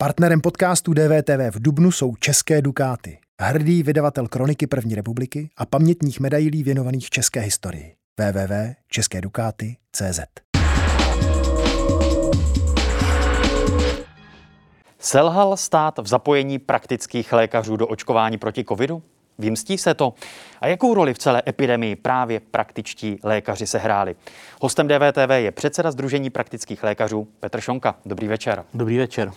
Partnerem podcastu DVTV v Dubnu jsou České Dukáty, hrdý vydavatel kroniky první republiky a pamětních medailí věnovaných české historii. www.českédukáty.cz Selhal stát v zapojení praktických lékařů do očkování proti covidu? Vymstí se to? A jakou roli v celé epidemii právě praktičtí lékaři sehráli? Hostem DVTV je předseda Združení praktických lékařů Petr Šonka. Dobrý večer. Dobrý večer.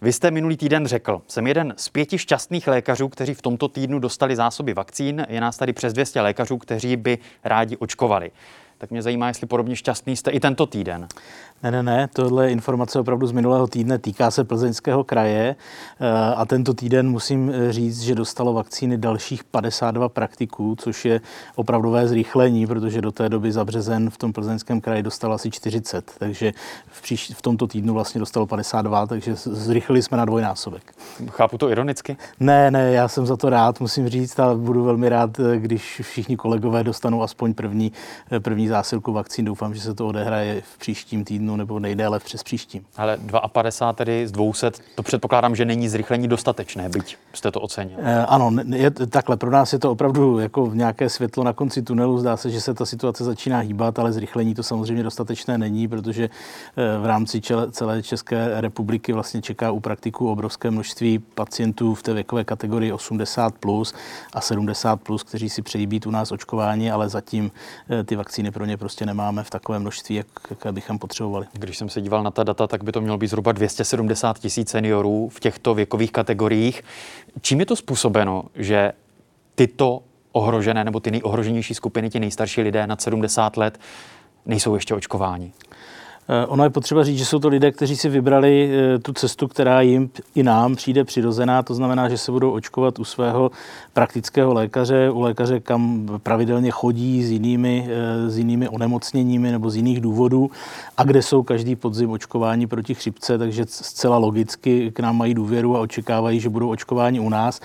Vy jste minulý týden řekl, jsem jeden z pěti šťastných lékařů, kteří v tomto týdnu dostali zásoby vakcín. Je nás tady přes 200 lékařů, kteří by rádi očkovali. Tak mě zajímá, jestli podobně šťastný jste i tento týden. Ne, ne, ne, tohle je informace opravdu z minulého týdne, týká se Plzeňského kraje eh, a tento týden musím eh, říct, že dostalo vakcíny dalších 52 praktiků, což je opravdové zrychlení, protože do té doby za březen v tom Plzeňském kraji dostalo asi 40, takže v, příš, v tomto týdnu vlastně dostalo 52, takže zrychlili jsme na dvojnásobek. Chápu to ironicky? Ne, ne, já jsem za to rád, musím říct, a budu velmi rád, eh, když všichni kolegové dostanou aspoň první, první zásilku vakcín. Doufám, že se to odehraje v příštím týdnu nebo nejdéle přes příštím. Ale 52 tedy z 200, to předpokládám, že není zrychlení dostatečné, byť jste to ocenil. E, ano, je, takhle, pro nás je to opravdu jako v nějaké světlo na konci tunelu. Zdá se, že se ta situace začíná hýbat, ale zrychlení to samozřejmě dostatečné není, protože eh, v rámci čele, celé České republiky vlastně čeká u praktiků obrovské množství pacientů v té věkové kategorii 80 plus a 70 plus, kteří si přejí být u nás očkováni, ale zatím eh, ty vakcíny pro ně prostě nemáme v takovém množství, jak, jak bychom potřebovali. Když jsem se díval na ta data, tak by to mělo být zhruba 270 tisíc seniorů v těchto věkových kategoriích. Čím je to způsobeno, že tyto ohrožené nebo ty nejohroženější skupiny, ti nejstarší lidé nad 70 let, nejsou ještě očkováni? Eh, ono je potřeba říct, že jsou to lidé, kteří si vybrali eh, tu cestu, která jim i nám přijde přirozená. To znamená, že se budou očkovat u svého praktického lékaře, u lékaře, kam pravidelně chodí s jinými, eh, s jinými onemocněními nebo z jiných důvodů a kde jsou každý podzim očkování proti chřipce, takže zcela logicky k nám mají důvěru a očekávají, že budou očkováni u nás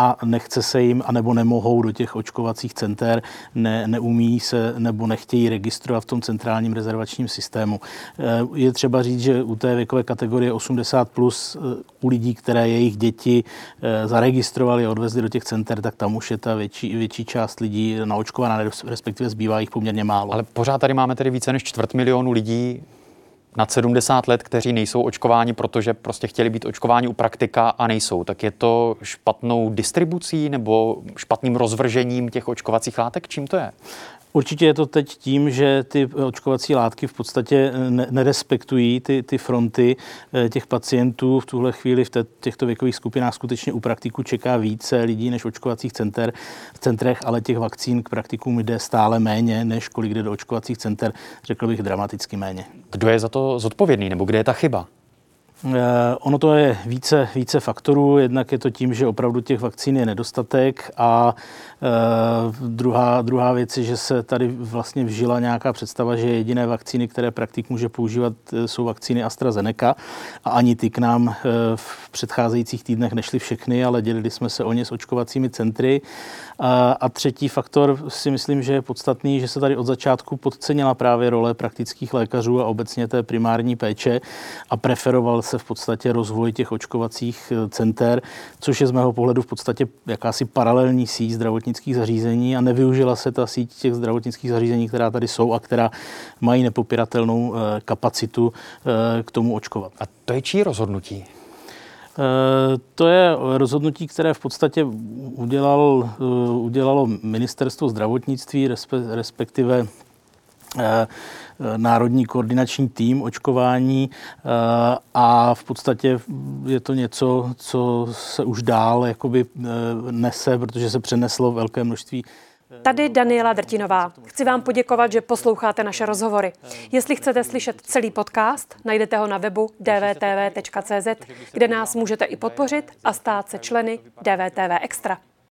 a nechce se jim, anebo nemohou do těch očkovacích center, ne, neumí se nebo nechtějí registrovat v tom centrálním rezervačním systému. Eh, je třeba říct, že u té věkové kategorie 80 plus eh, u lidí, které jejich děti eh, zaregistrovali a odvezli do těch center, tak tam už je ta větší, větší část lidí naočkovaná, respektive zbývá jich poměrně málo. Ale pořád tady máme tedy více než čtvrt milionu lidí nad 70 let, kteří nejsou očkováni, protože prostě chtěli být očkováni u praktika a nejsou. Tak je to špatnou distribucí nebo špatným rozvržením těch očkovacích látek? Čím to je? Určitě je to teď tím, že ty očkovací látky v podstatě nerespektují ty, ty fronty eh, těch pacientů. V tuhle chvíli v těchto věkových skupinách skutečně u praktiku čeká více lidí než očkovacích center, v centrech, ale těch vakcín k praktikům jde stále méně, než kolik jde do očkovacích center, řekl bych dramaticky méně. Kdo je za to zodpovědný, nebo kde je ta chyba? Eh, ono to je více, více faktorů. Jednak je to tím, že opravdu těch vakcín je nedostatek a e, druhá, druhá věc je, že se tady vlastně vžila nějaká představa, že jediné vakcíny, které praktik může používat, eh, jsou vakcíny AstraZeneca a ani ty k nám v předcházejících týdnech nešly všechny, ale dělili jsme se o ně s očkovacími centry. A, a třetí faktor si myslím, že je podstatný, že se tady od začátku podcenila právě role praktických lékařů a obecně té primární péče a preferoval se v podstatě rozvoj těch očkovacích eh, center, což je z mého pohledu v podstatě jakási paralelní síť zdravotnických zařízení a nevyužila se ta síť těch zdravotnických zařízení, která tady jsou a která mají nepopiratelnou eh, kapacitu eh, k tomu očkovat. A to je čí rozhodnutí? To je rozhodnutí, které v podstatě udělal, udělalo ministerstvo zdravotnictví, respektive národní koordinační tým očkování a v podstatě je to něco, co se už dál jakoby nese, protože se přeneslo velké množství Tady Daniela Drtinová. Chci vám poděkovat, že posloucháte naše rozhovory. Jestli chcete slyšet celý podcast, najdete ho na webu dvtv.cz, kde nás můžete i podpořit a stát se členy DVTV Extra.